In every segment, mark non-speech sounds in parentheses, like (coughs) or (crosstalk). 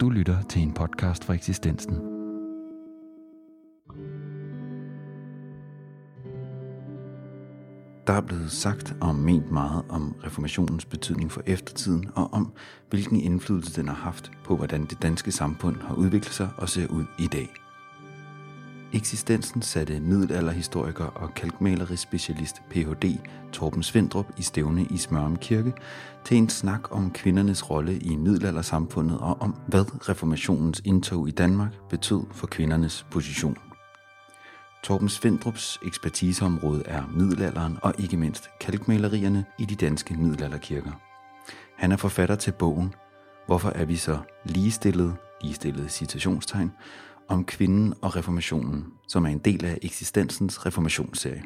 Du lytter til en podcast fra eksistensen. Der er blevet sagt og ment meget om reformationens betydning for eftertiden og om, hvilken indflydelse den har haft på, hvordan det danske samfund har udviklet sig og ser ud i dag. Eksistensen satte middelalderhistoriker og kalkmalerispecialist Ph.D. Torben Svendrup i stævne i Smørum Kirke til en snak om kvindernes rolle i middelaldersamfundet og om, hvad reformationens indtog i Danmark betød for kvindernes position. Torben Svendrups ekspertiseområde er middelalderen og ikke mindst kalkmalerierne i de danske middelalderkirker. Han er forfatter til bogen Hvorfor er vi så ligestillede, ligestillet citationstegn, om kvinden og reformationen, som er en del af eksistensens reformationsserie.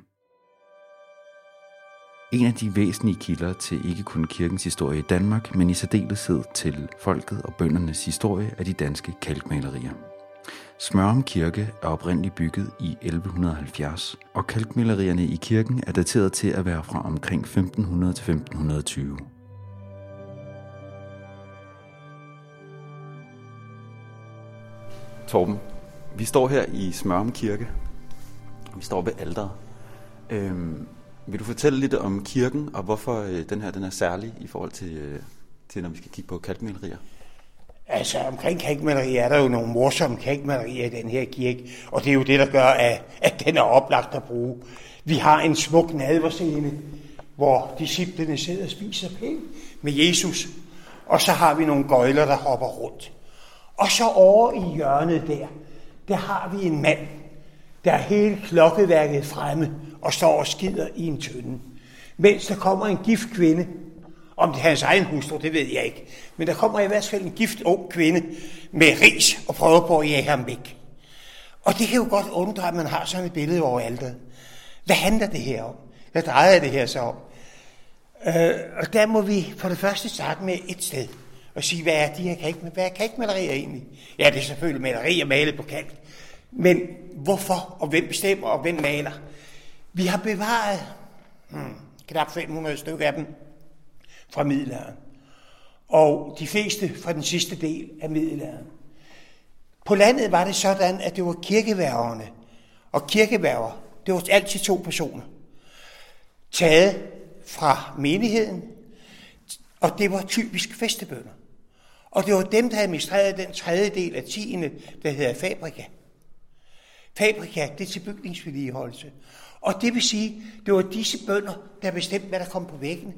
En af de væsentlige kilder til ikke kun kirkens historie i Danmark, men i særdeleshed til folket og bøndernes historie er de danske kalkmalerier. Smørum Kirke er oprindeligt bygget i 1170, og kalkmalerierne i kirken er dateret til at være fra omkring 1500 til 1520. Torben, vi står her i Smørum Kirke. Vi står ved alderet. Øhm, vil du fortælle lidt om kirken, og hvorfor øh, den her den er særlig i forhold til, øh, til når vi skal kigge på kalkmalerier? Altså omkring kalkmalerier er der jo nogle morsomme kalkmalerier i den her kirke, og det er jo det, der gør, at, at den er oplagt at bruge. Vi har en smuk nadverscene, hvor disciplene sidder og spiser pænt med Jesus, og så har vi nogle gøjler, der hopper rundt. Og så over i hjørnet der, der har vi en mand, der er hele klokkeværket fremme og står og skider i en tønde. Mens der kommer en gift kvinde, om det er hans egen hustru, det ved jeg ikke. Men der kommer i hvert fald en gift ung kvinde med ris og prøver på at jage ham væk. Og det kan jo godt undre, at man har sådan et billede over alteret. Hvad handler det her om? Hvad drejer det her så om? Øh, og der må vi for det første starte med et sted og sige, hvad er de her kalk, hvad er kalkmalerier egentlig? Ja, det er selvfølgelig malerier malet på kalk. Men hvorfor, og hvem bestemmer, og hvem maler? Vi har bevaret hmm, knap 500 stykker af dem fra middelalderen. Og de fleste fra den sidste del af middelalderen. På landet var det sådan, at det var kirkeværgerne. Og kirkeværger, det var altid to personer. Taget fra menigheden, og det var typisk festebønder. Og det var dem, der administrerede den tredje del af tiende, der hedder Fabrika. Fabrika, det er til bygningsvedligeholdelse. Og det vil sige, det var disse bønder, der bestemte, hvad der kom på væggene.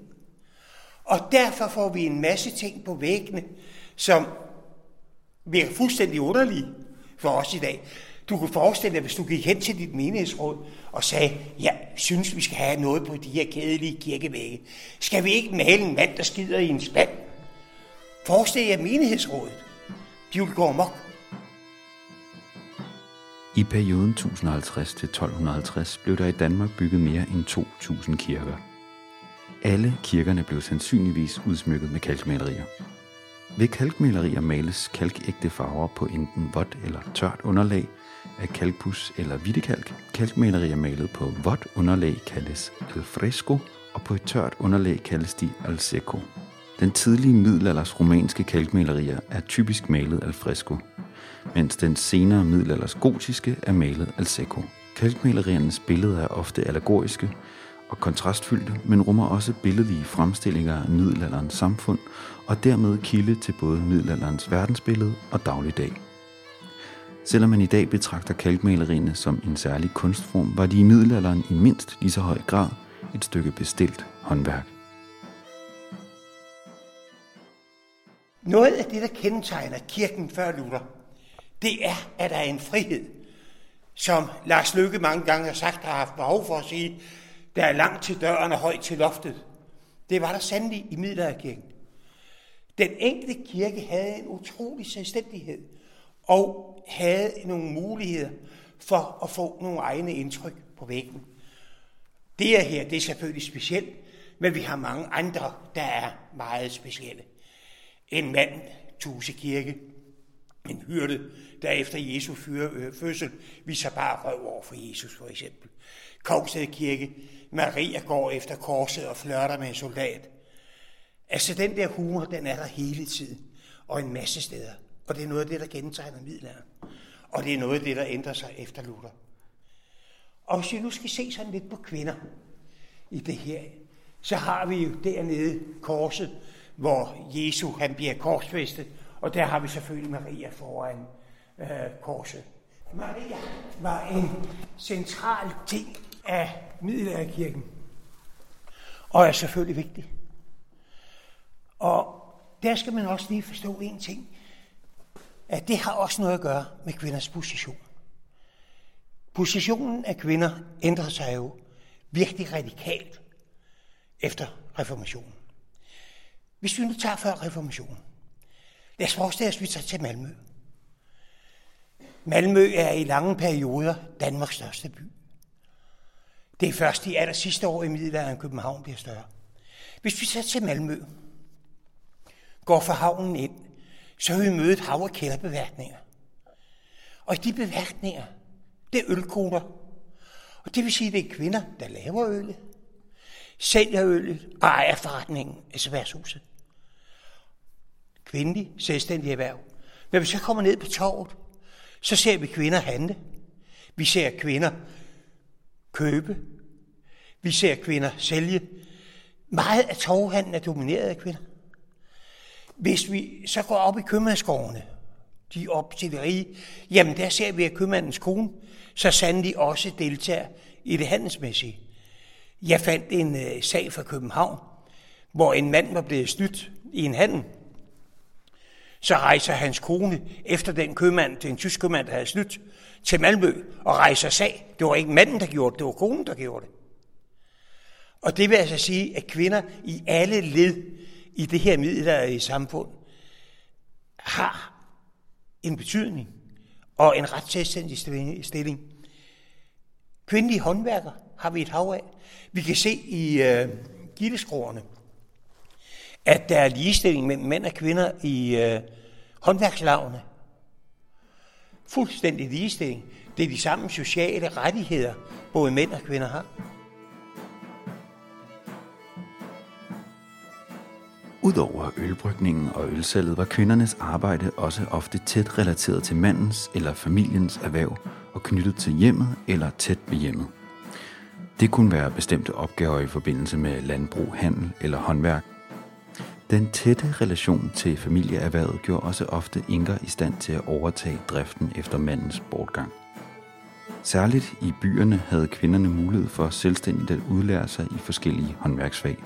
Og derfor får vi en masse ting på væggene, som virker fuldstændig underlige for os i dag. Du kan forestille dig, hvis du gik hen til dit menighedsråd og sagde, ja, synes vi skal have noget på de her kedelige kirkevægge. Skal vi ikke male en mand, der skider i en spand? Forestil jer menighedsrådet. De vil gå amok. I perioden 1050 til 1250 blev der i Danmark bygget mere end 2.000 kirker. Alle kirkerne blev sandsynligvis udsmykket med kalkmalerier. Ved kalkmalerier males kalkægte farver på enten vådt eller tørt underlag af kalkpus eller hvidtekalk. Kalkmalerier malet på vådt underlag kaldes al fresco, og på et tørt underlag kaldes de al secco. Den tidlige middelalders romanske kalkmalerier er typisk malet al fresco, mens den senere middelalders gotiske er malet al secco. Kalkmaleriernes billeder er ofte allegoriske og kontrastfyldte, men rummer også billedlige fremstillinger af middelalderens samfund og dermed kilde til både middelalderens verdensbillede og dagligdag. Selvom man i dag betragter kalkmalerierne som en særlig kunstform, var de i middelalderen i mindst lige så høj grad et stykke bestilt håndværk. Noget af det, der kendetegner kirken før Luther, det er, at der er en frihed, som Lars Lykke mange gange har sagt, har haft behov for at sige, der er langt til døren og højt til loftet. Det var der sandelig i middelalderkirken. Den enkelte kirke havde en utrolig selvstændighed og havde nogle muligheder for at få nogle egne indtryk på væggen. Det her, det er selvfølgelig specielt, men vi har mange andre, der er meget specielle. En mand, Tuse Kirke, en hyrde, der efter Jesu øh, fødsel viser bare røv over for Jesus, for eksempel. Kongsted Kirke, Maria går efter korset og flørter med en soldat. Altså den der humor, den er der hele tiden, og en masse steder. Og det er noget af det, der gentegner middelalderen. Og det er noget af det, der ændrer sig efter Luther. Og hvis vi nu skal se sådan lidt på kvinder i det her, så har vi jo dernede korset, hvor Jesus han bliver korsfæstet, og der har vi selvfølgelig Maria foran øh, korset. Maria var en central ting af middelalderkirken, og er selvfølgelig vigtig. Og der skal man også lige forstå en ting, at det har også noget at gøre med kvinders position. Positionen af kvinder ændrer sig jo virkelig radikalt efter reformationen. Hvis vi nu tager før reformationen, lad os forestille os, at vi tager til Malmø. Malmø er i lange perioder Danmarks største by. Det er først i aller sidste år i middelalderen, København bliver større. Hvis vi tager til Malmø, går for havnen ind, så har vi mødet hav- og kælderbeværtninger. Og i de beværtninger, det er ølkoner. Og det vil sige, at det er kvinder, der laver øl, sælger øl og ejer forretningen altså værtshuset. Kvindelig, selvstændig erhverv. Men hvis jeg kommer ned på torvet, så ser vi kvinder handle. Vi ser kvinder købe. Vi ser kvinder sælge. Meget af torvhandlen er domineret af kvinder. Hvis vi så går op i købmandsskovene, de op til det rige, jamen der ser vi, at købmandens kone så sandelig også deltager i det handelsmæssige. Jeg fandt en øh, sag fra København, hvor en mand var blevet snydt i en handel. Så rejser hans kone efter den købmand, den tysk købmand, der havde snydt, til Malmø og rejser sag. Det var ikke manden, der gjorde det, det var konen, der gjorde det. Og det vil altså sige, at kvinder i alle led i det her middelalderlige samfund har en betydning og en ret selvstændig stilling. Kvindelige håndværker har vi et hav af. Vi kan se i øh, gildeskroerne, at der er ligestilling mellem mænd og kvinder i øh, håndværkslavene. Fuldstændig ligestilling. Det er de samme sociale rettigheder, både mænd og kvinder har. Udover ølbrygningen og ølsalget var kvindernes arbejde også ofte tæt relateret til mandens eller familiens erhverv og knyttet til hjemmet eller tæt ved hjemmet. Det kunne være bestemte opgaver i forbindelse med landbrug, handel eller håndværk. Den tætte relation til familieerhvervet gjorde også ofte Inger i stand til at overtage driften efter mandens bortgang. Særligt i byerne havde kvinderne mulighed for selvstændigt at udlære sig i forskellige håndværksfag.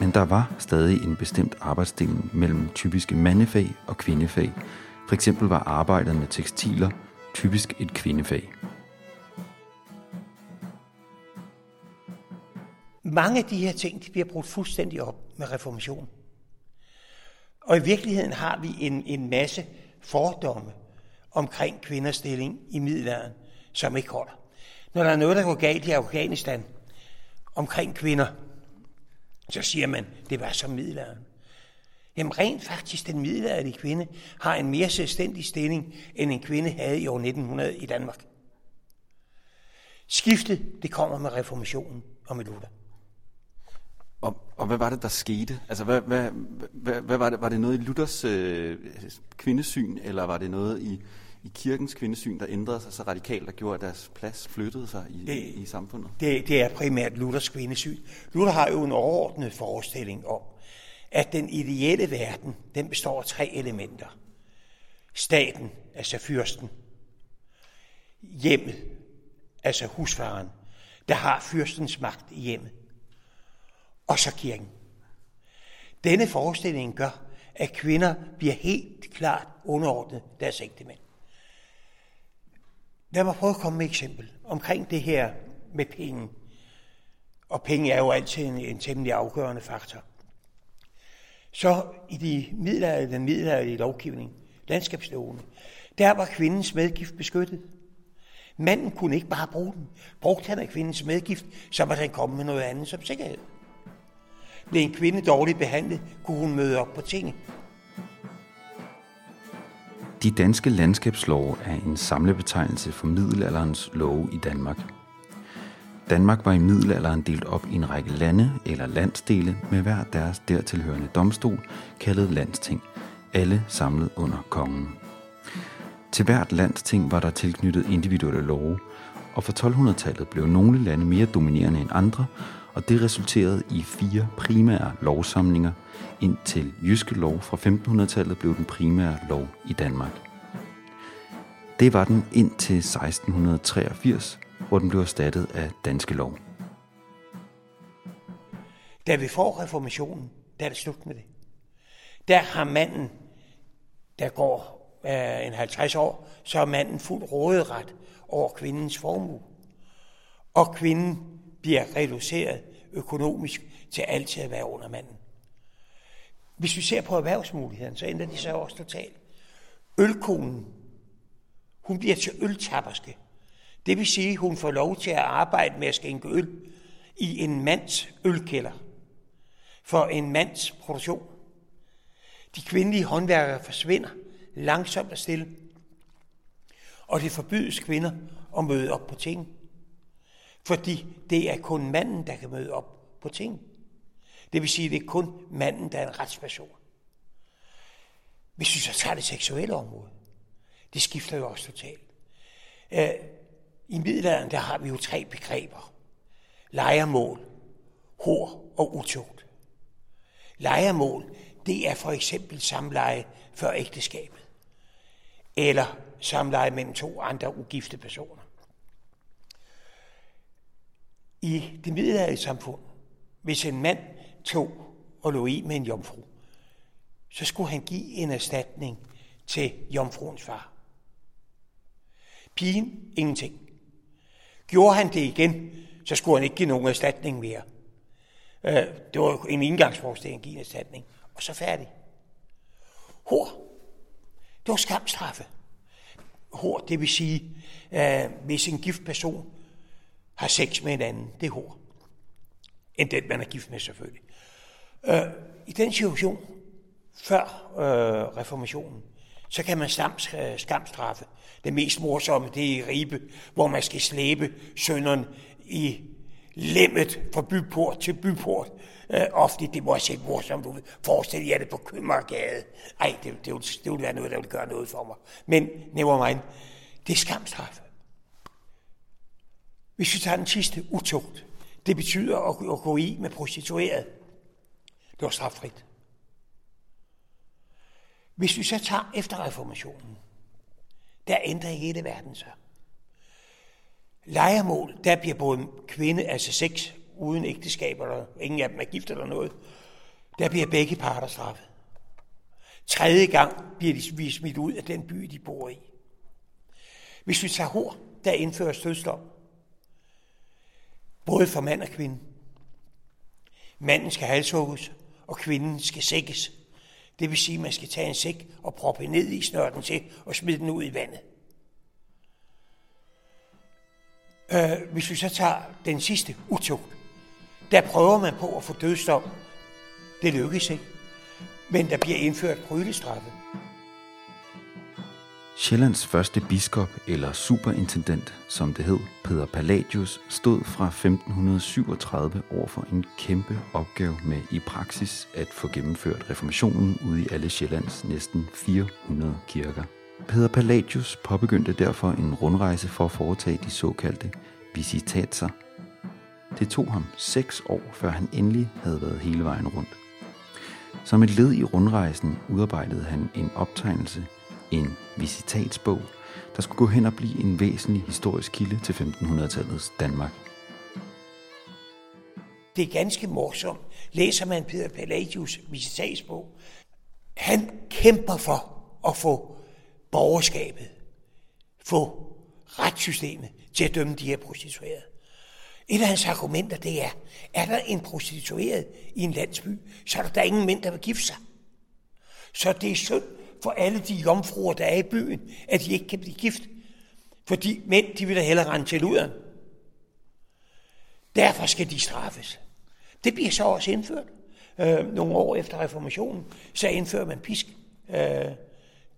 Men der var stadig en bestemt arbejdsdeling mellem typiske mandefag og kvindefag. For eksempel var arbejdet med tekstiler typisk et kvindefag. Mange af de her ting de bliver brugt fuldstændig op med reformationen. Og i virkeligheden har vi en, en masse fordomme omkring kvinders stilling i middelalderen, som ikke holder. Når der er noget, der går galt i Afghanistan omkring kvinder, så siger man, det var som middelalderen. Jamen rent faktisk, den middelalderlige kvinde har en mere selvstændig stilling, end en kvinde havde i år 1900 i Danmark. Skiftet, det kommer med reformationen og med Luther. Og, og hvad var det, der skete? Altså, hvad, hvad, hvad, hvad var det? Var det noget i Luthers øh, kvindesyn, eller var det noget i, i kirkens kvindesyn, der ændrede sig så radikalt, der gjorde, at deres plads flyttede sig i, det, i samfundet? Det, det er primært Luthers kvindesyn. Luther har jo en overordnet forestilling om, at den ideelle verden, den består af tre elementer. Staten, altså fyrsten. Hjemmet, altså husfaren, der har fyrstens magt i hjemmet. Og så kirken. Denne forestilling gør, at kvinder bliver helt klart underordnet deres ægtemænd. Lad mig prøve at komme med et eksempel omkring det her med penge. Og penge er jo altid en, en temmelig afgørende faktor. Så i de middelalderlige, den middelalderlige lovgivning, landskabslovene, der var kvindens medgift beskyttet. Manden kunne ikke bare bruge den. Brugte han af kvindens medgift, så var den kommet med noget andet som sikkerhed. Blev en kvinde dårligt behandlet, kunne hun møde op på tinget. De danske landskabslove er en samlebetegnelse for middelalderens love i Danmark. Danmark var i middelalderen delt op i en række lande eller landsdele med hver deres dertilhørende domstol, kaldet landsting, alle samlet under kongen. Til hvert landsting var der tilknyttet individuelle love, og fra 1200-tallet blev nogle lande mere dominerende end andre, og det resulterede i fire primære lovsamlinger, indtil Jyske Lov fra 1500-tallet blev den primære lov i Danmark. Det var den indtil 1683, hvor den blev erstattet af Danske Lov. Da vi får reformationen, der er det slut med det. Der har manden, der går øh, en 50 år, så er manden fuld råderet over kvindens formue. Og kvinden bliver reduceret økonomisk til altid at være under manden. Hvis vi ser på erhvervsmulighederne, så ændrer de sig også totalt. Ølkonen, hun bliver til øltapperske. Det vil sige, hun får lov til at arbejde med at skænke øl i en mands ølkælder for en mands produktion. De kvindelige håndværkere forsvinder langsomt og stille. Og det forbydes kvinder at møde op på ting. Fordi det er kun manden, der kan møde op på ting. Det vil sige, at det er kun manden, der er en retsperson. Hvis vi så tager det seksuelle område, det skifter jo også totalt. Øh, I middelalderen, der har vi jo tre begreber. Lejermål, hår og utugt. Lejermål, det er for eksempel samleje før ægteskabet. Eller samleje mellem to andre ugifte personer. I det middelalderlige samfund, hvis en mand tog og lå i med en jomfru, så skulle han give en erstatning til jomfruens far. Pigen, ingenting. Gjorde han det igen, så skulle han ikke give nogen erstatning mere. Øh, det var en indgangsforestilling at give en erstatning. Og så færdig. Hår. Det var skamstraffe. Hår, det vil sige, øh, hvis en gift person har sex med en anden, det er hår. End den, man er gift med selvfølgelig. Øh, I den situation, før øh, reformationen, så kan man stams, øh, skamstraffe. Det mest morsomme, det er i Ribe, hvor man skal slæbe sønderen i lemmet fra byport til byport. Øh, ofte, det må jeg se morsomt ud. Forestil jer det på Købmagergade. Ej, det, det, det, det ville være noget, der ville gøre noget for mig. Men never mind. Det er skamstraffe. Hvis vi tager den sidste utugt, det betyder at, at gå i med prostitueret. Det var straffrit. Hvis vi så tager efter reformationen, der ændrer hele verden sig. Lejermål, der bliver både kvinde, altså sex, uden ægteskab, eller ingen af dem er gift eller noget, der bliver begge parter straffet. Tredje gang bliver de smidt ud af den by, de bor i. Hvis vi tager hår, der indføres dødsdom. Både for mand og kvinde. Manden skal halshugges, og kvinden skal sækkes. Det vil sige, at man skal tage en sæk og proppe ned i snørten til og smide den ud i vandet. Øh, hvis vi så tager den sidste utugt, der prøver man på at få dødsdom. Det lykkes ikke. Men der bliver indført brydestraffe. Sjællands første biskop, eller superintendent, som det hed, Peder Palladius, stod fra 1537 over for en kæmpe opgave med i praksis at få gennemført reformationen ude i alle Sjællands næsten 400 kirker. Peder Palladius påbegyndte derfor en rundrejse for at foretage de såkaldte visitatser. Det tog ham seks år, før han endelig havde været hele vejen rundt. Som et led i rundrejsen udarbejdede han en optegnelse en visitatsbog, der skulle gå hen og blive en væsentlig historisk kilde til 1500-tallets Danmark. Det er ganske morsomt. Læser man Peter Palladius visitatsbog, han kæmper for at få borgerskabet, få retssystemet til at dømme de her prostituerede. Et af hans argumenter, det er, er der en prostitueret i en landsby, så er der, ingen mænd, der vil gifte sig. Så det er synd for alle de jomfruer, der er i byen, at de ikke kan blive gift. Fordi mænd, de vil da hellere rende til luderen. Derfor skal de straffes. Det bliver så også indført. Øh, nogle år efter reformationen, så indfører man pisk øh,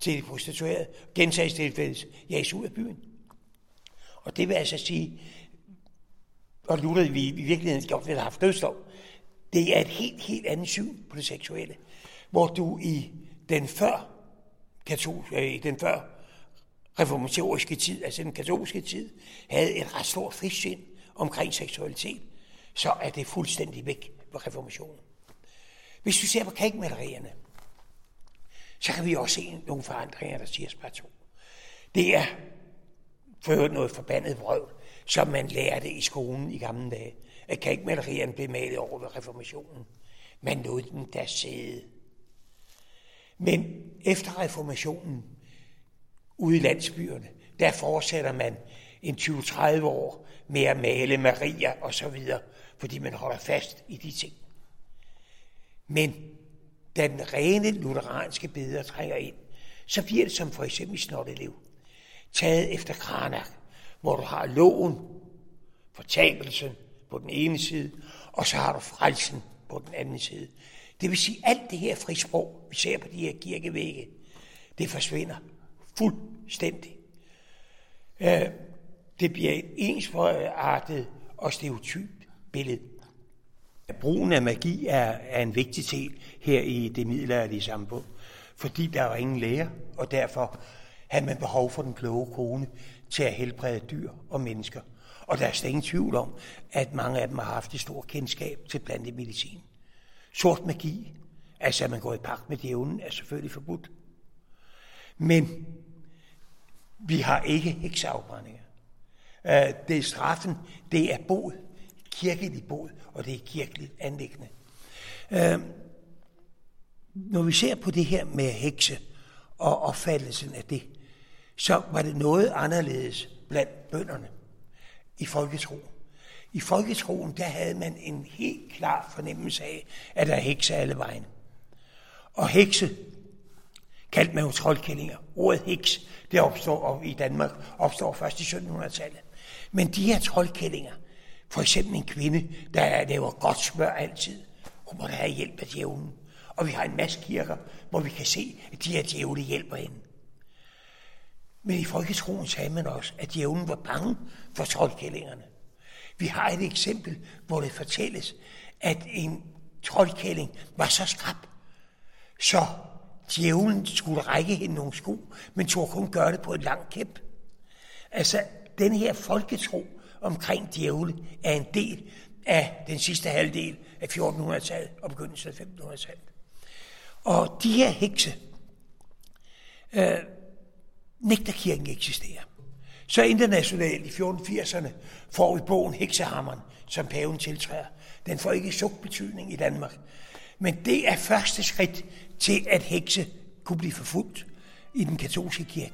til de prostituerede. Gentagstilfældes jages ud af byen. Og det vil altså sige, og Luther vi i virkeligheden godt ville have haft dødslov, det er et helt, helt andet syn på det seksuelle. Hvor du i den før, katolske, øh, den før reformatoriske tid, altså den katolske tid, havde et ret stort frisind omkring seksualitet, så er det fuldstændig væk ved reformationen. Hvis vi ser på kalkmalerierne, så kan vi også se nogle forandringer, der siger bare to. Det er for noget forbandet vrøvl, som man lærte i skolen i gamle dage, at kalkmalerierne blev malet over ved reformationen. Man lod den der sidde men efter reformationen, ude i landsbyerne, der fortsætter man en 20-30 år med at male Maria og så videre, fordi man holder fast i de ting. Men da den rene lutheranske beder trænger ind, så bliver det som for eksempel i Snottelev, taget efter Kranak, hvor du har loven, fortabelsen på den ene side, og så har du frelsen på den anden side. Det vil sige, at alt det her frisprog, vi ser på de her kirkevægge, det forsvinder fuldstændig. Øh, det bliver et ensartet og stereotypt billede. Brugen af magi er, er en vigtig del her i det middelalderlige samfund, fordi der var ingen læger, og derfor havde man behov for den kloge kone til at helbrede dyr og mennesker. Og der er slet ingen tvivl om, at mange af dem har haft et stort kendskab til plantemedicin. Sort magi, altså at man går i pagt med djævlen, er selvfølgelig forbudt. Men vi har ikke hekseafbrændinger. Øh, det er straffen, det er bod, kirkelig bod, og det er kirkeligt anlæggende. Øh, når vi ser på det her med hekse og opfattelsen af det, så var det noget anderledes blandt bønderne i folketroen. I folketroen, der havde man en helt klar fornemmelse af, at der er hekse alle vejen. Og hekse kaldte man jo troldkællinger. Ordet heks, det opstår i Danmark, opstår først i 1700-tallet. Men de her troldkællinger, for eksempel en kvinde, der laver godt smør altid, hun må da have hjælp af djævlen. Og vi har en masse kirker, hvor vi kan se, at de her djævle hjælper hende. Men i folketroen sagde man også, at djævlen var bange for troldkællingerne. Vi har et eksempel, hvor det fortælles, at en troldkælling var så skrab, så djævlen skulle række hende nogle sko, men tog kun gøre det på et langt kæp. Altså, den her folketro omkring djævle er en del af den sidste halvdel af 1400-tallet og begyndelsen af 1500-tallet. Og de her hekse, øh, nægter kirken eksisterer. Så internationalt i 1480'erne får vi bogen Heksehammeren, som paven tiltræder. Den får ikke suk betydning i Danmark. Men det er første skridt til, at hekse kunne blive forfulgt i den katolske kirke.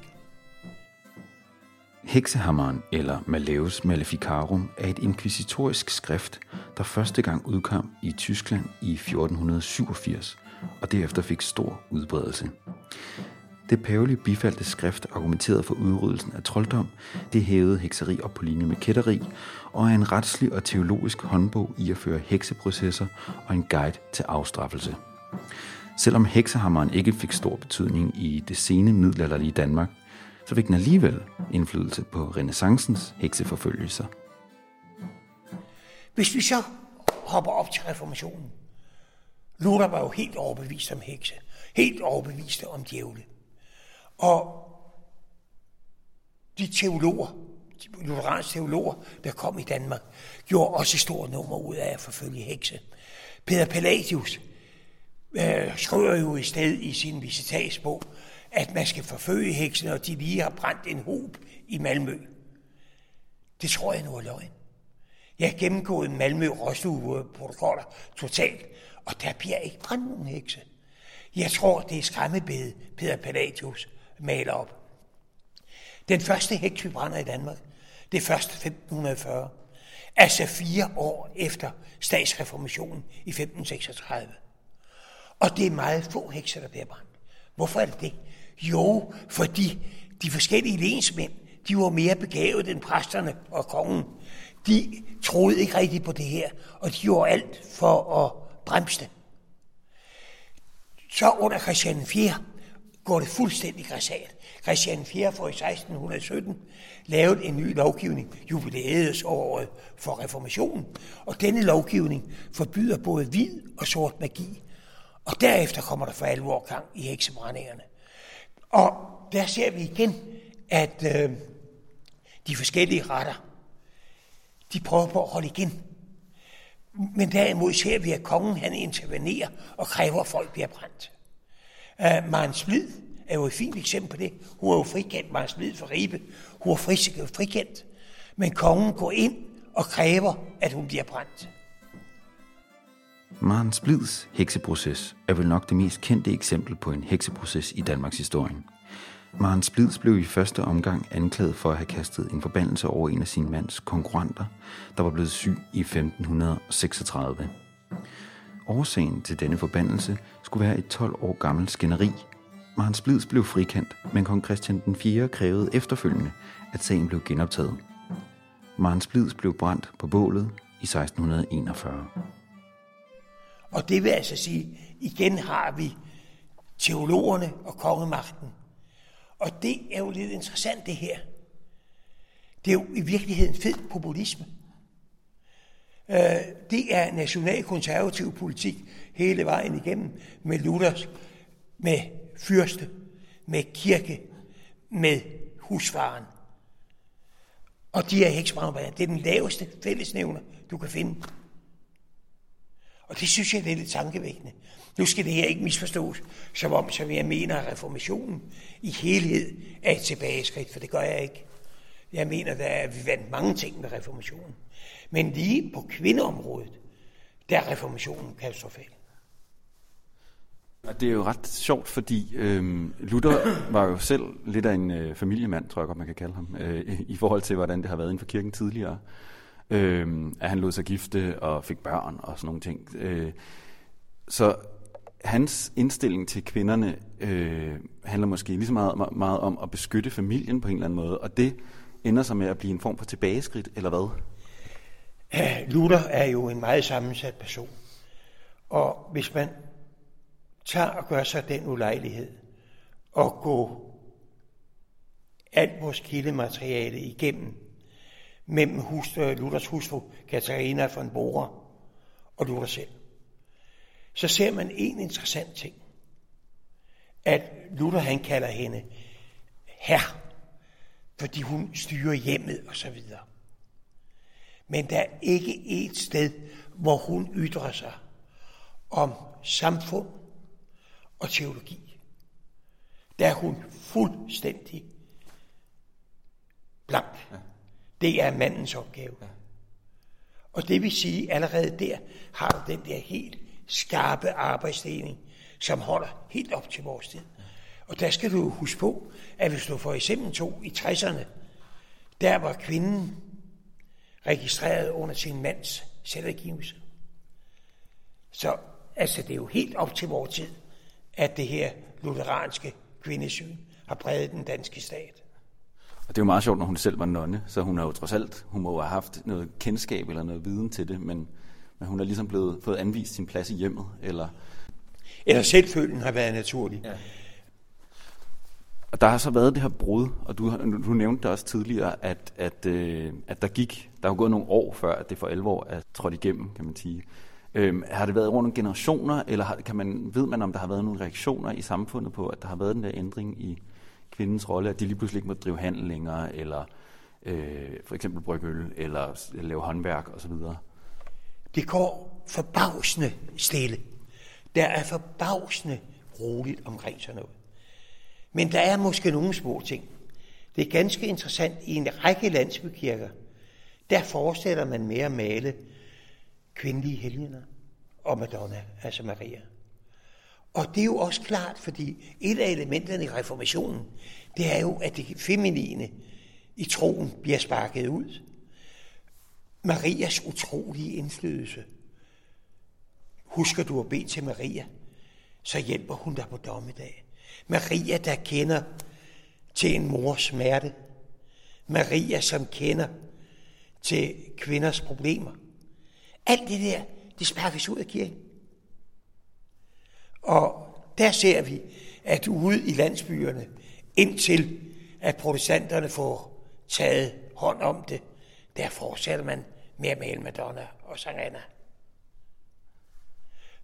Heksehammeren, eller Malleus Maleficarum, er et inkvisitorisk skrift, der første gang udkom i Tyskland i 1487, og derefter fik stor udbredelse. Det pavelige bifaldte skrift argumenterede for udryddelsen af trolddom, det hævede hekseri op på linje med kætteri, og er en retslig og teologisk håndbog i at føre hekseprocesser og en guide til afstraffelse. Selvom heksehammeren ikke fik stor betydning i det sene middelalderlige Danmark, så fik den alligevel indflydelse på renaissancens hekseforfølgelser. Hvis vi så hopper op til reformationen, Luther var jo helt overbevist om hekse, helt overbevist om djævle. Og de teologer, de lutheranske teologer, der kom i Danmark, gjorde også stort nummer ud af at forfølge hekse. Peter Palladius øh, skriver jo i sted i sin visitatsbog, at man skal forfølge heksene, og de lige har brændt en hob i Malmø. Det tror jeg nu er løgn. Jeg har gennemgået Malmø Rostov-protokoller totalt, og der bliver ikke brændt nogen hekse. Jeg tror, det er skræmmebede, Peter Palladius maler op. Den første hæk, vi brænder i Danmark, det er først 1540. Altså fire år efter statsreformationen i 1536. Og det er meget få hekser, der bliver brændt. Hvorfor er det det? Jo, fordi de forskellige lensmænd, de var mere begavet end præsterne og kongen. De troede ikke rigtigt på det her, og de gjorde alt for at bremse det. Så under Christian 4 går det fuldstændig græsat. Christian 4 får i 1617 lavet en ny lovgivning, jubilæetsåret for reformationen, og denne lovgivning forbyder både hvid og sort magi, Og derefter kommer der for alvor gang i heksebrændingerne. Og der ser vi igen, at øh, de forskellige retter, de prøver på at holde igen. Men derimod ser vi, at kongen han intervenerer og kræver, at folk bliver brændt. Uh, Maren Splid er jo et fint eksempel på det. Hun er jo frikendt, Maren Splid for Ribe. Hun er frikendt. Men kongen går ind og kræver, at hun bliver brændt. Maren Splids hekseproces er vel nok det mest kendte eksempel på en hekseproces i Danmarks historie. Maren Splids blev i første omgang anklaget for at have kastet en forbandelse over en af sin mands konkurrenter, der var blevet syg i 1536. Årsagen til denne forbandelse skulle være et 12 år gammelt skænderi. Marens Splids blev frikendt, men kong Christian den 4. krævede efterfølgende, at sagen blev genoptaget. Marens Splids blev brændt på bålet i 1641. Og det vil altså sige, igen har vi teologerne og kongemagten. Og det er jo lidt interessant det her. Det er jo i virkeligheden fed populisme. Øh, det er nationalkonservativ politik hele vejen igennem med Luthers, med fyrste, med kirke, med husfaren. Og de er heksbrændere, det er den laveste fællesnævner, du kan finde. Og det synes jeg det er lidt tankevækkende. Nu skal det her ikke misforstås, som om som jeg mener, at reformationen i helhed er et tilbageskridt, for det gør jeg ikke. Jeg mener, at vi vandt mange ting med reformationen. Men lige på kvindeområdet, der er reformationen katastrofal. Og det er jo ret sjovt, fordi øh, Luther (coughs) var jo selv lidt af en øh, familiemand, tror jeg godt, man kan kalde ham, øh, i forhold til, hvordan det har været inden for kirken tidligere. Øh, at han lod sig gifte og fik børn og sådan nogle ting. Øh, så hans indstilling til kvinderne øh, handler måske lige så meget, meget om at beskytte familien på en eller anden måde, og det ender så med at blive en form for tilbageskridt, eller hvad? Luther er jo en meget sammensat person. Og hvis man tager og gør sig den ulejlighed og gå alt vores kildemateriale igennem mellem hus, øh, Luthers hustru Katarina von Borer og Luther selv, så ser man en interessant ting. At Luther han kalder hende her, fordi hun styrer hjemmet og så videre. Men der er ikke et sted, hvor hun ytrer sig om samfund og teologi. Der er hun fuldstændig blank. Ja. Det er mandens opgave. Ja. Og det vil sige, allerede der har du den der helt skarpe arbejdsdeling, som holder helt op til vores tid. Og der skal du huske på, at hvis du for eksempel tog i 60'erne, der var kvinden registreret under sin mands selvangivelse. Så altså, det er jo helt op til vores tid, at det her lutheranske kvindesyn har præget den danske stat. Og det er jo meget sjovt, når hun selv var nonne, så hun har jo trods alt, hun må jo have haft noget kendskab eller noget viden til det, men, men hun er ligesom blevet, fået anvist sin plads i hjemmet, eller... Eller selvfølgen har været naturlig. Ja. Og der har så været det her brud, og du, du nævnte det også tidligere, at, at, øh, at der gik, der har gået nogle år før, at det for alvor er trådt igennem, kan man sige. Øhm, har det været over nogle generationer, eller har, kan man, ved man, om der har været nogle reaktioner i samfundet på, at der har været den der ændring i kvindens rolle, at de lige pludselig ikke må drive handel længere, eller øh, for eksempel brygge øl, eller lave håndværk osv.? Det går forbavsende stille. Der er forbavsende roligt omkring sådan noget. Men der er måske nogle små ting. Det er ganske interessant. I en række landsbykirker, der forestiller man mere at male kvindelige helgener og Madonna, altså Maria. Og det er jo også klart, fordi et af elementerne i reformationen, det er jo, at det feminine i troen bliver sparket ud. Marias utrolige indflydelse. Husker du at bede til Maria, så hjælper hun dig på dommedag. Maria, der kender til en mors smerte. Maria, som kender til kvinders problemer. Alt det der, det sparkes ud af kirken. Og der ser vi, at ude i landsbyerne, indtil at protestanterne får taget hånd om det, der fortsætter man med at male Madonna og Sankt Anna.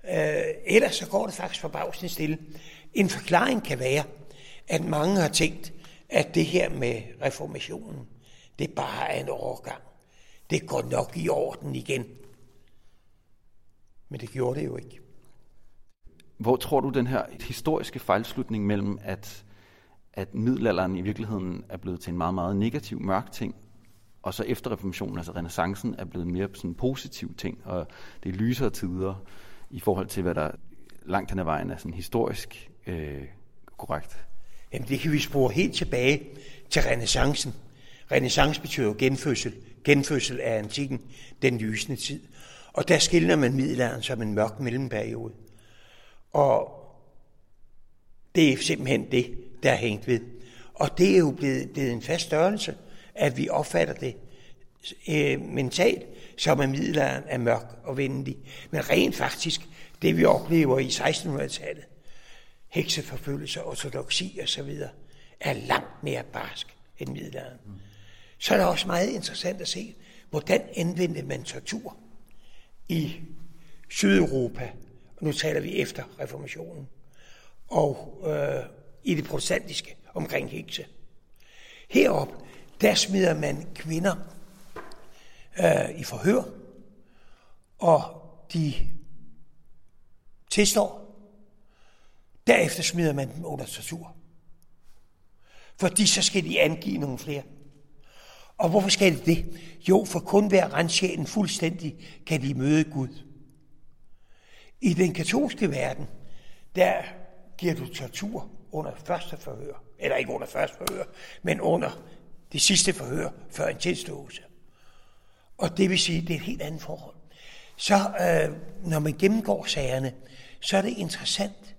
Øh, ellers så går det faktisk forbavsende stille. En forklaring kan være, at mange har tænkt, at det her med reformationen, det bare er en overgang. Det går nok i orden igen. Men det gjorde det jo ikke. Hvor tror du den her historiske fejlslutning mellem, at, at middelalderen i virkeligheden er blevet til en meget, meget negativ, mørk ting, og så efter reformationen, altså renaissancen, er blevet mere sådan en positiv ting, og det er lysere tider i forhold til, hvad der langt hen ad vejen er sådan historisk øh, korrekt? Jamen det kan vi spore helt tilbage til renaissancen. Renaissance betyder genfødsel. Genfødsel af antikken, den lysende tid. Og der skiller man middelalderen som en mørk mellemperiode. Og det er simpelthen det, der er hængt ved. Og det er jo blevet, blevet en fast størrelse, at vi opfatter det øh, mentalt, som at middelalderen er mørk og venlig. Men rent faktisk, det vi oplever i 1600-tallet, hekseforfølgelse, ortodoksi osv., er langt mere barsk end middelalderen. Mm. Så er det også meget interessant at se, hvordan anvendte man tortur i Sydeuropa, og nu taler vi efter reformationen, og øh, i det protestantiske omkring hekse. Herop, der smider man kvinder øh, i forhør, og de tilstår. Derefter smider man dem under tortur. Fordi så skal de angive nogle flere. Og hvorfor skal de det? Jo, for kun ved at rense fuldstændig, kan de møde Gud. I den katolske verden, der giver du tortur under første forhør. Eller ikke under første forhør, men under det sidste forhør før en tilståelse. Og det vil sige, at det er et helt andet forhold. Så øh, når man gennemgår sagerne, så er det interessant.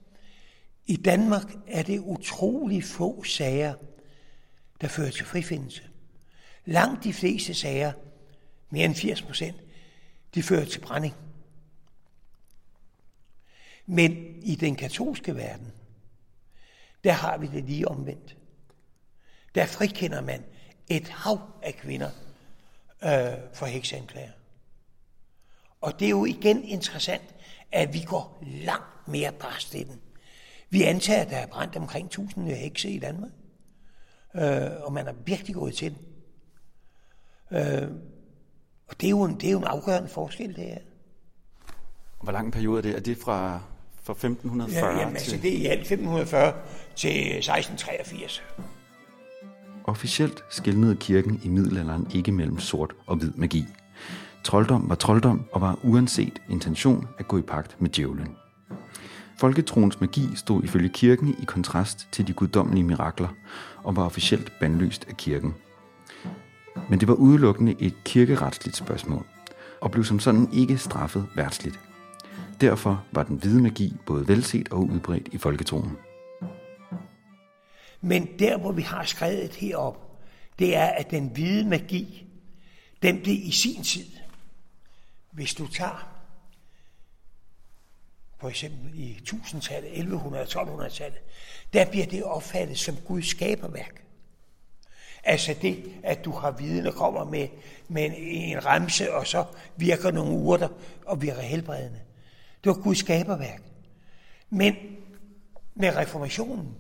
I Danmark er det utrolig få sager, der fører til frifindelse. Langt de fleste sager, mere end 80 procent, de fører til brænding. Men i den katolske verden, der har vi det lige omvendt. Der frikender man et hav af kvinder øh, for hekseanklager. Og det er jo igen interessant, at vi går langt mere barst i den. Vi antager, at der er brændt omkring 1000 hekse i Danmark. Øh, og man er virkelig gået til den. Øh, og det er, jo en, det er jo en afgørende forskel, det er. Hvor lang en periode er det? Er det fra, fra 1540 ja, jamen, altså, til... Altså, det er i alt 1540 til 1683. Officielt skældnede kirken i middelalderen ikke mellem sort og hvid magi. Trolddom var trolddom og var uanset intention at gå i pagt med djævlen. Folketroens magi stod ifølge kirken i kontrast til de guddommelige mirakler og var officielt bandlyst af kirken. Men det var udelukkende et kirkeretsligt spørgsmål og blev som sådan ikke straffet værtsligt. Derfor var den hvide magi både velset og udbredt i folketroen. Men der, hvor vi har skrevet herop, det er, at den hvide magi, den blev i sin tid, hvis du tager for eksempel i 1000-tallet, 1100 1200-tallet, der bliver det opfattet som Guds skaberværk. Altså det, at du har viden og kommer med, med en, en remse, og så virker nogle urter og virker helbredende. Det var Guds skaberværk. Men med reformationen,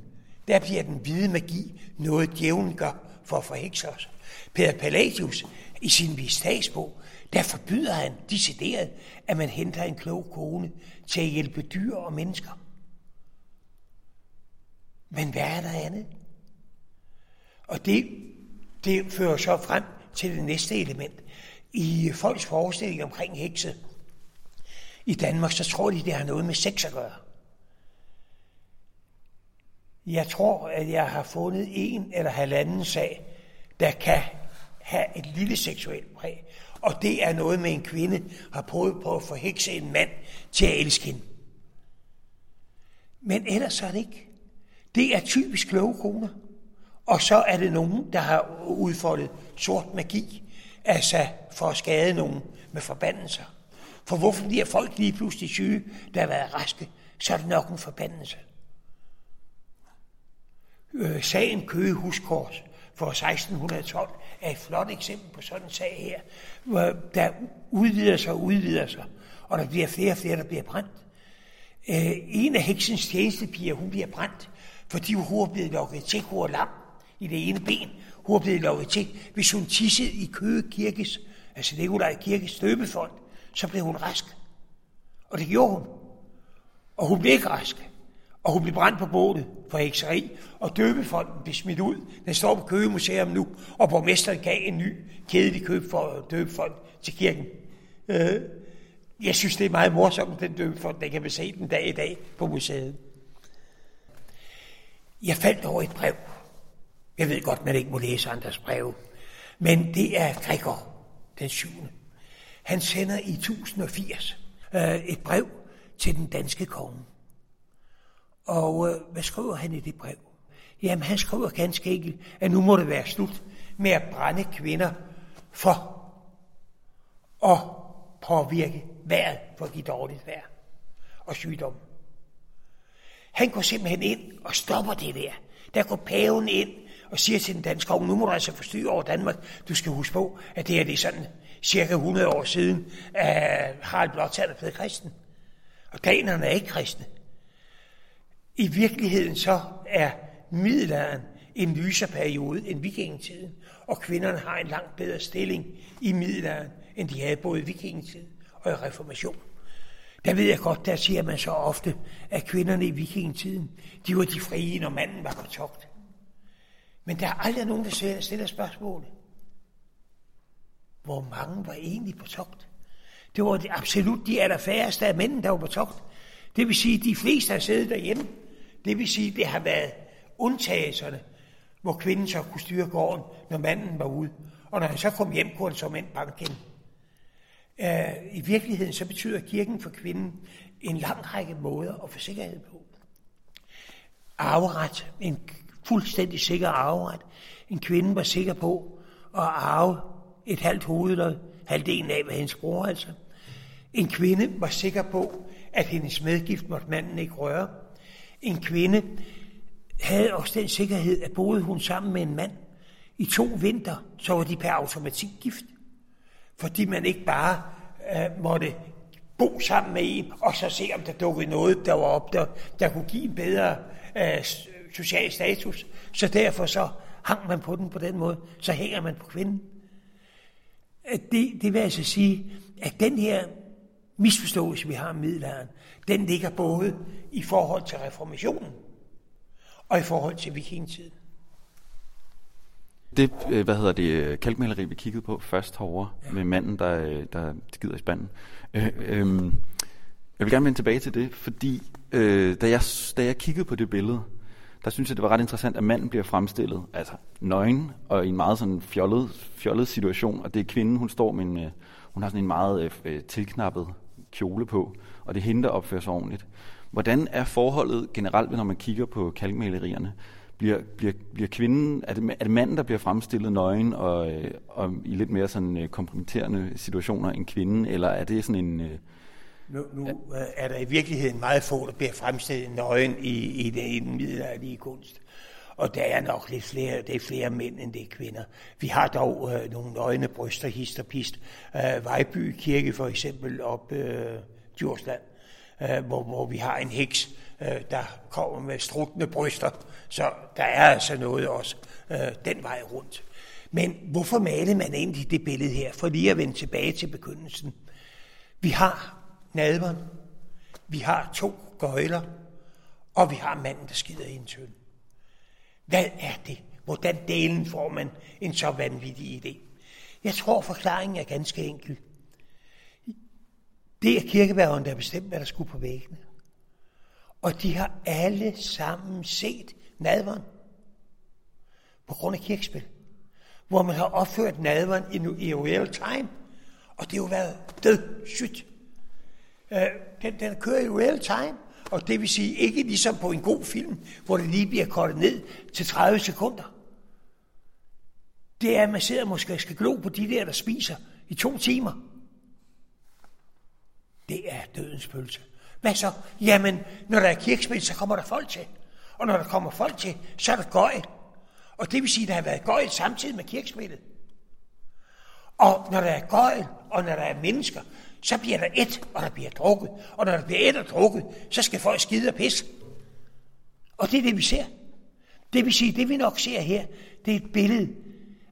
der bliver den hvide magi noget, djævlen gør for at forhekse os. Peter Palladius i sin visdagsbog, der forbyder han decideret, at man henter en klog kone til at hjælpe dyr og mennesker. Men hvad er der andet? Og det, det fører så frem til det næste element. I folks forestilling omkring hekse i Danmark, så tror de, det har noget med sex at gøre. Jeg tror, at jeg har fundet en eller halvanden sag, der kan have et lille seksuelt præg. Og det er noget med en kvinde har prøvet på at forhekse en mand til at elske hende. Men ellers er det ikke. Det er typisk kloge koner. Og så er det nogen, der har udfoldet sort magi, altså for at skade nogen med forbandelser. For hvorfor bliver folk lige pludselig syge, der har været raske, så er det nok en forbandelse. Øh, sagen Køge Huskors for 1612 er et flot eksempel på sådan en sag her, hvor der udvider sig og udvider sig, og der bliver flere og flere, der bliver brændt. Øh, en af heksens tjenestepiger, hun bliver brændt, fordi hun er blevet lukket til, hun er lam i det ene ben. Hun er blevet lukket til, hvis hun tissede i Køge Kirkes, altså Nikolaj Kirkes døbefond, så blev hun rask. Og det gjorde hun. Og hun blev ikke rask. Og hun blev brændt på bålet for hekseri, og døbefonden blev smidt ud. Den står på Køge Museum nu, og borgmesteren gav en ny kedelig køb for døbefond til kirken. Øh, jeg synes, det er meget morsomt, den døbefond, den kan man se den dag i dag på museet. Jeg faldt over et brev. Jeg ved godt, man ikke må læse andres breve, Men det er Gregor, den 7. Han sender i 1080 øh, et brev til den danske konge. Og øh, hvad skriver han i det brev? Jamen, han skriver ganske enkelt, at nu må det være slut med at brænde kvinder for at påvirke vejret for de give dårligt vejr og sygdom. Han går simpelthen ind og stopper det der. Der går paven ind og siger til den danske konge, nu må du altså forstyrre over Danmark. Du skal huske på, at det her det er sådan cirka 100 år siden, at Harald Blåtand er blevet kristen. Og danerne er ikke kristne. I virkeligheden så er middelalderen en lysere periode end vikingetiden, og kvinderne har en langt bedre stilling i middelalderen, end de havde både i vikingetiden og i reformation. Der ved jeg godt, der siger man så ofte, at kvinderne i vikingetiden, de var de frie, når manden var på togt. Men der er aldrig nogen, der stiller spørgsmålet. Hvor mange var egentlig på togt? Det var det absolut de allerfærreste af mændene, der var på togt. Det vil sige, at de fleste har siddet derhjemme. Det vil sige, at det har været undtagelserne, hvor kvinden så kunne styre gården, når manden var ude. Og når han så kom hjem, kunne han så mænd banke. Øh, I virkeligheden så betyder kirken for kvinden en lang række måder at få sikkerhed på. Arveret, en fuldstændig sikker arveret. En kvinde var sikker på at arve et halvt hoved eller halvdelen af, hvad hendes bror altså. En kvinde var sikker på, at hendes medgift måtte manden ikke røre. En kvinde havde også den sikkerhed, at boede hun sammen med en mand i to vinter, så var de per automatik gift. Fordi man ikke bare øh, måtte bo sammen med en, og så se, om der dukkede noget, der var op, der, der kunne give en bedre øh, social status. Så derfor så hang man på den på den måde, så hænger man på kvinden. Øh, det, det vil altså sige, at den her misforståelse, vi har om middelalderen, den ligger både i forhold til reformationen og i forhold til vikingetiden. Det, øh, hvad hedder det, kalkmaleri, vi kiggede på først herovre, ja. med manden, der, øh, der skider i spanden. Øh, øh, jeg vil gerne vende tilbage til det, fordi øh, da, jeg, da jeg kiggede på det billede, der synes jeg, det var ret interessant, at manden bliver fremstillet, altså nøgen, og i en meget sådan fjollet, fjollet situation, og det er kvinden, hun står med en, hun har sådan en meget øh, tilknappet kjole på, og det er hende, der opfører sig ordentligt. Hvordan er forholdet generelt, når man kigger på kalkmalerierne? Bliver, bliver, bliver kvinden, er det, er det manden, der bliver fremstillet nøgen og, øh, og i lidt mere sådan øh, kompromitterende situationer end kvinden, eller er det sådan en... Øh, nu, nu er der i virkeligheden meget få, der bliver fremstillet nøgen i, i, i den middelalderlige kunst. Og der er nok lidt flere, det er flere mænd, end det er kvinder. Vi har dog øh, nogle nøgne bryster, hist og pist. Øh, Vejby Kirke for eksempel op øh, Djursland, øh, hvor, hvor vi har en heks, øh, der kommer med struttende bryster. Så der er altså noget også øh, den vej rundt. Men hvorfor malede man egentlig det billede her? For lige at vende tilbage til begyndelsen. Vi har nadveren, vi har to gøjler, og vi har manden, der skider i en tønde. Hvad er det? Hvordan delen får man en så vanvittig idé? Jeg tror, forklaringen er ganske enkel. Det er kirkeværgerne, der har bestemt, hvad der skulle på væggene. Og de har alle sammen set nadveren på grund af kirkespil, hvor man har opført nadveren i, i real time, og det har jo været død sygt. Øh, den, den kører i real time, og det vil sige ikke ligesom på en god film, hvor det lige bliver kortet ned til 30 sekunder. Det er, at man sidder måske og skal glo på de der, der spiser i to timer. Det er dødens pølse. Hvad så? Jamen, når der er kirkespil, så kommer der folk til. Og når der kommer folk til, så er der gøj. Og det vil sige, at der har været gøj samtidig med kirkespillet. Og når der er gøj, og når der er mennesker, så bliver der et, og der bliver drukket. Og når der bliver et og drukket, så skal folk skide og pisse. Og det er det, vi ser. Det vil sige, det vi nok ser her, det er et billede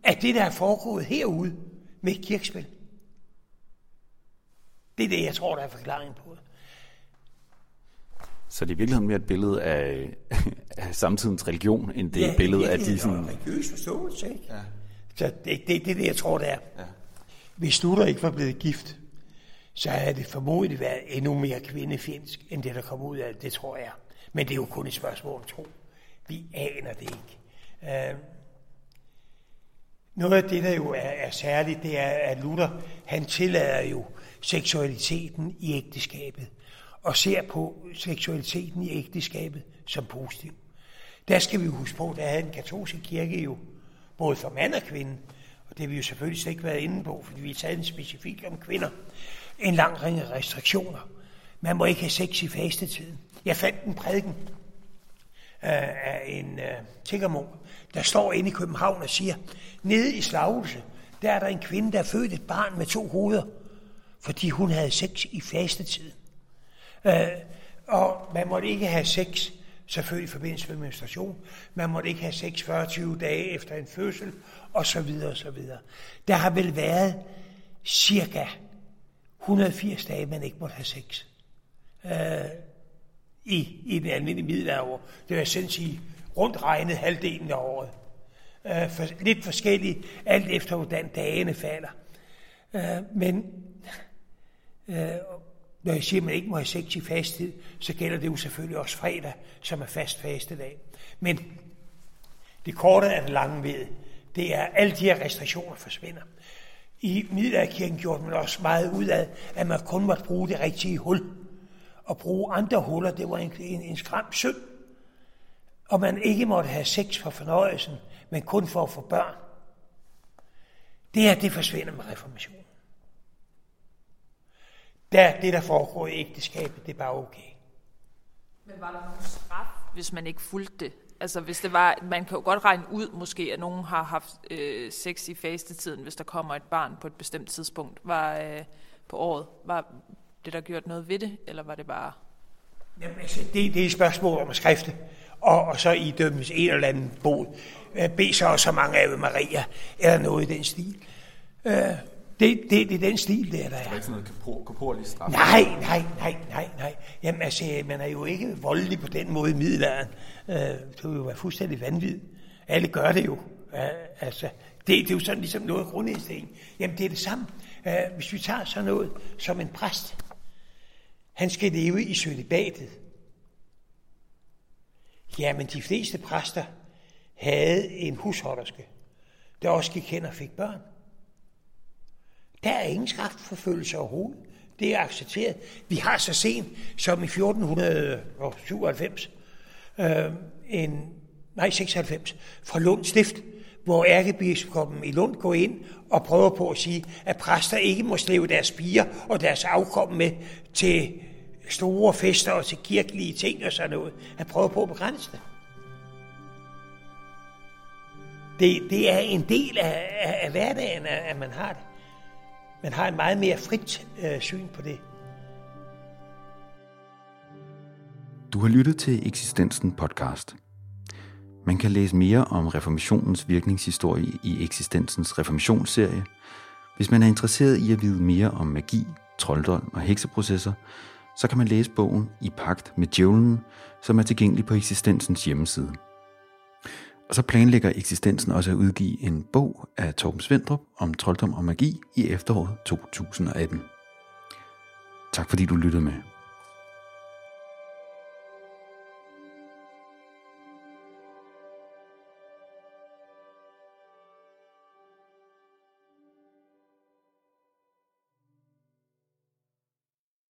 af det, der er foregået herude med kirkespil. Det er det, jeg tror, der er forklaringen på det. Så det er i virkeligheden mere et billede af, (laughs) af samtidens religion, end det er ja, et billede af de sådan... Ja, religiøs forståelse, ikke? Ja. Så det, det, det er det, jeg tror, det er. Ja. Hvis Luther ikke var blevet gift, så havde det formodentlig været endnu mere kvindefjendsk, end det, der kom ud af det, det tror jeg. Men det er jo kun et spørgsmål om tro. Vi aner det ikke. Øh, noget af det, der jo er, er særligt, det er, at Luther, han tillader jo seksualiteten i ægteskabet, og ser på seksualiteten i ægteskabet som positiv. Der skal vi huske på, der er en katolske kirke jo, både for mand og kvinde, og det har vi jo selvfølgelig slet ikke været inde på, fordi vi har taget en specifik om kvinder, en lang række restriktioner. Man må ikke have sex i fastetiden. Jeg fandt en prædiken øh, af en øh, tiggermor, der står inde i København og siger, nede i Slagelse, der er der en kvinde, der er født et barn med to hoveder, fordi hun havde sex i fastetiden. Øh, og man måtte ikke have sex, selvfølgelig i forbindelse med menstruation. Man måtte ikke have sex 40-20 dage efter en fødsel, og så videre, og så videre. Der har vel været cirka 180 dage, man ikke måtte have sex. Øh, i, i den almindelige middelalder. Det vil sådan sige rundt regnet halvdelen af året. Øh, for, lidt forskelligt, alt efter hvordan dagene falder. Øh, men øh, når jeg siger, at man ikke må have sex i fasttid, så gælder det jo selvfølgelig også fredag, som er fast fastedag. Men det korte af det lange ved, det er, at alle de her restriktioner forsvinder. I middelalderkirken gjorde man også meget ud af, at man kun måtte bruge det rigtige hul. Og bruge andre huller, det var en, en, en skram synd. Og man ikke måtte have sex for fornøjelsen, men kun for at få børn. Det her, det forsvinder med reformationen. Der, det, der foregår i ægteskabet, det er bare okay. Men var der nogen straf, hvis man ikke fulgte det? Altså hvis det var, man kan jo godt regne ud måske, at nogen har haft øh, sex i fastetiden, hvis der kommer et barn på et bestemt tidspunkt var, øh, på året. Var det der gjort noget ved det, eller var det bare... Jamen, altså, det, det er et spørgsmål om at skrifte, og, og så i dømmes en eller anden bod. Øh, Be så så mange af Maria, eller noget i den stil. Øh, det, det, det er den stil, der, der er. Det er ikke sådan noget korporlig straf? Nej, nej, nej, nej, nej. Jamen altså, man er jo ikke voldelig på den måde i middelalderen. Øh, det vil jo være fuldstændig vanvittigt. Alle gør det jo. Uh, altså, det, det er jo sådan ligesom noget grundindstilling. Jamen, det er det samme. Uh, hvis vi tager sådan noget som en præst. Han skal leve i sølibatet. Jamen, de fleste præster havde en husholderske, der også gik hen og fik børn. Der er ingen strafforfølgelse overhovedet. Det er accepteret. Vi har så sent som i 1497, øh, en, nej 96, fra Lund Stift, hvor ærkebiskoppen i Lund går ind og prøver på at sige, at præster ikke må slæve deres piger og deres afkom med til store fester og til kirkelige ting og sådan noget. Han prøver på at begrænse det. Det, det er en del af, af, af hverdagen, at man har det. Man har en meget mere frit øh, syn på det. Du har lyttet til Eksistensen podcast. Man kan læse mere om reformationens virkningshistorie i Eksistensens reformationsserie. Hvis man er interesseret i at vide mere om magi, trolddom og hekseprocesser, så kan man læse bogen I pagt med djævlen, som er tilgængelig på Eksistensens hjemmeside. Og så planlægger eksistensen også at udgive en bog af Torben Svendrup om trolddom og magi i efteråret 2018. Tak fordi du lyttede med.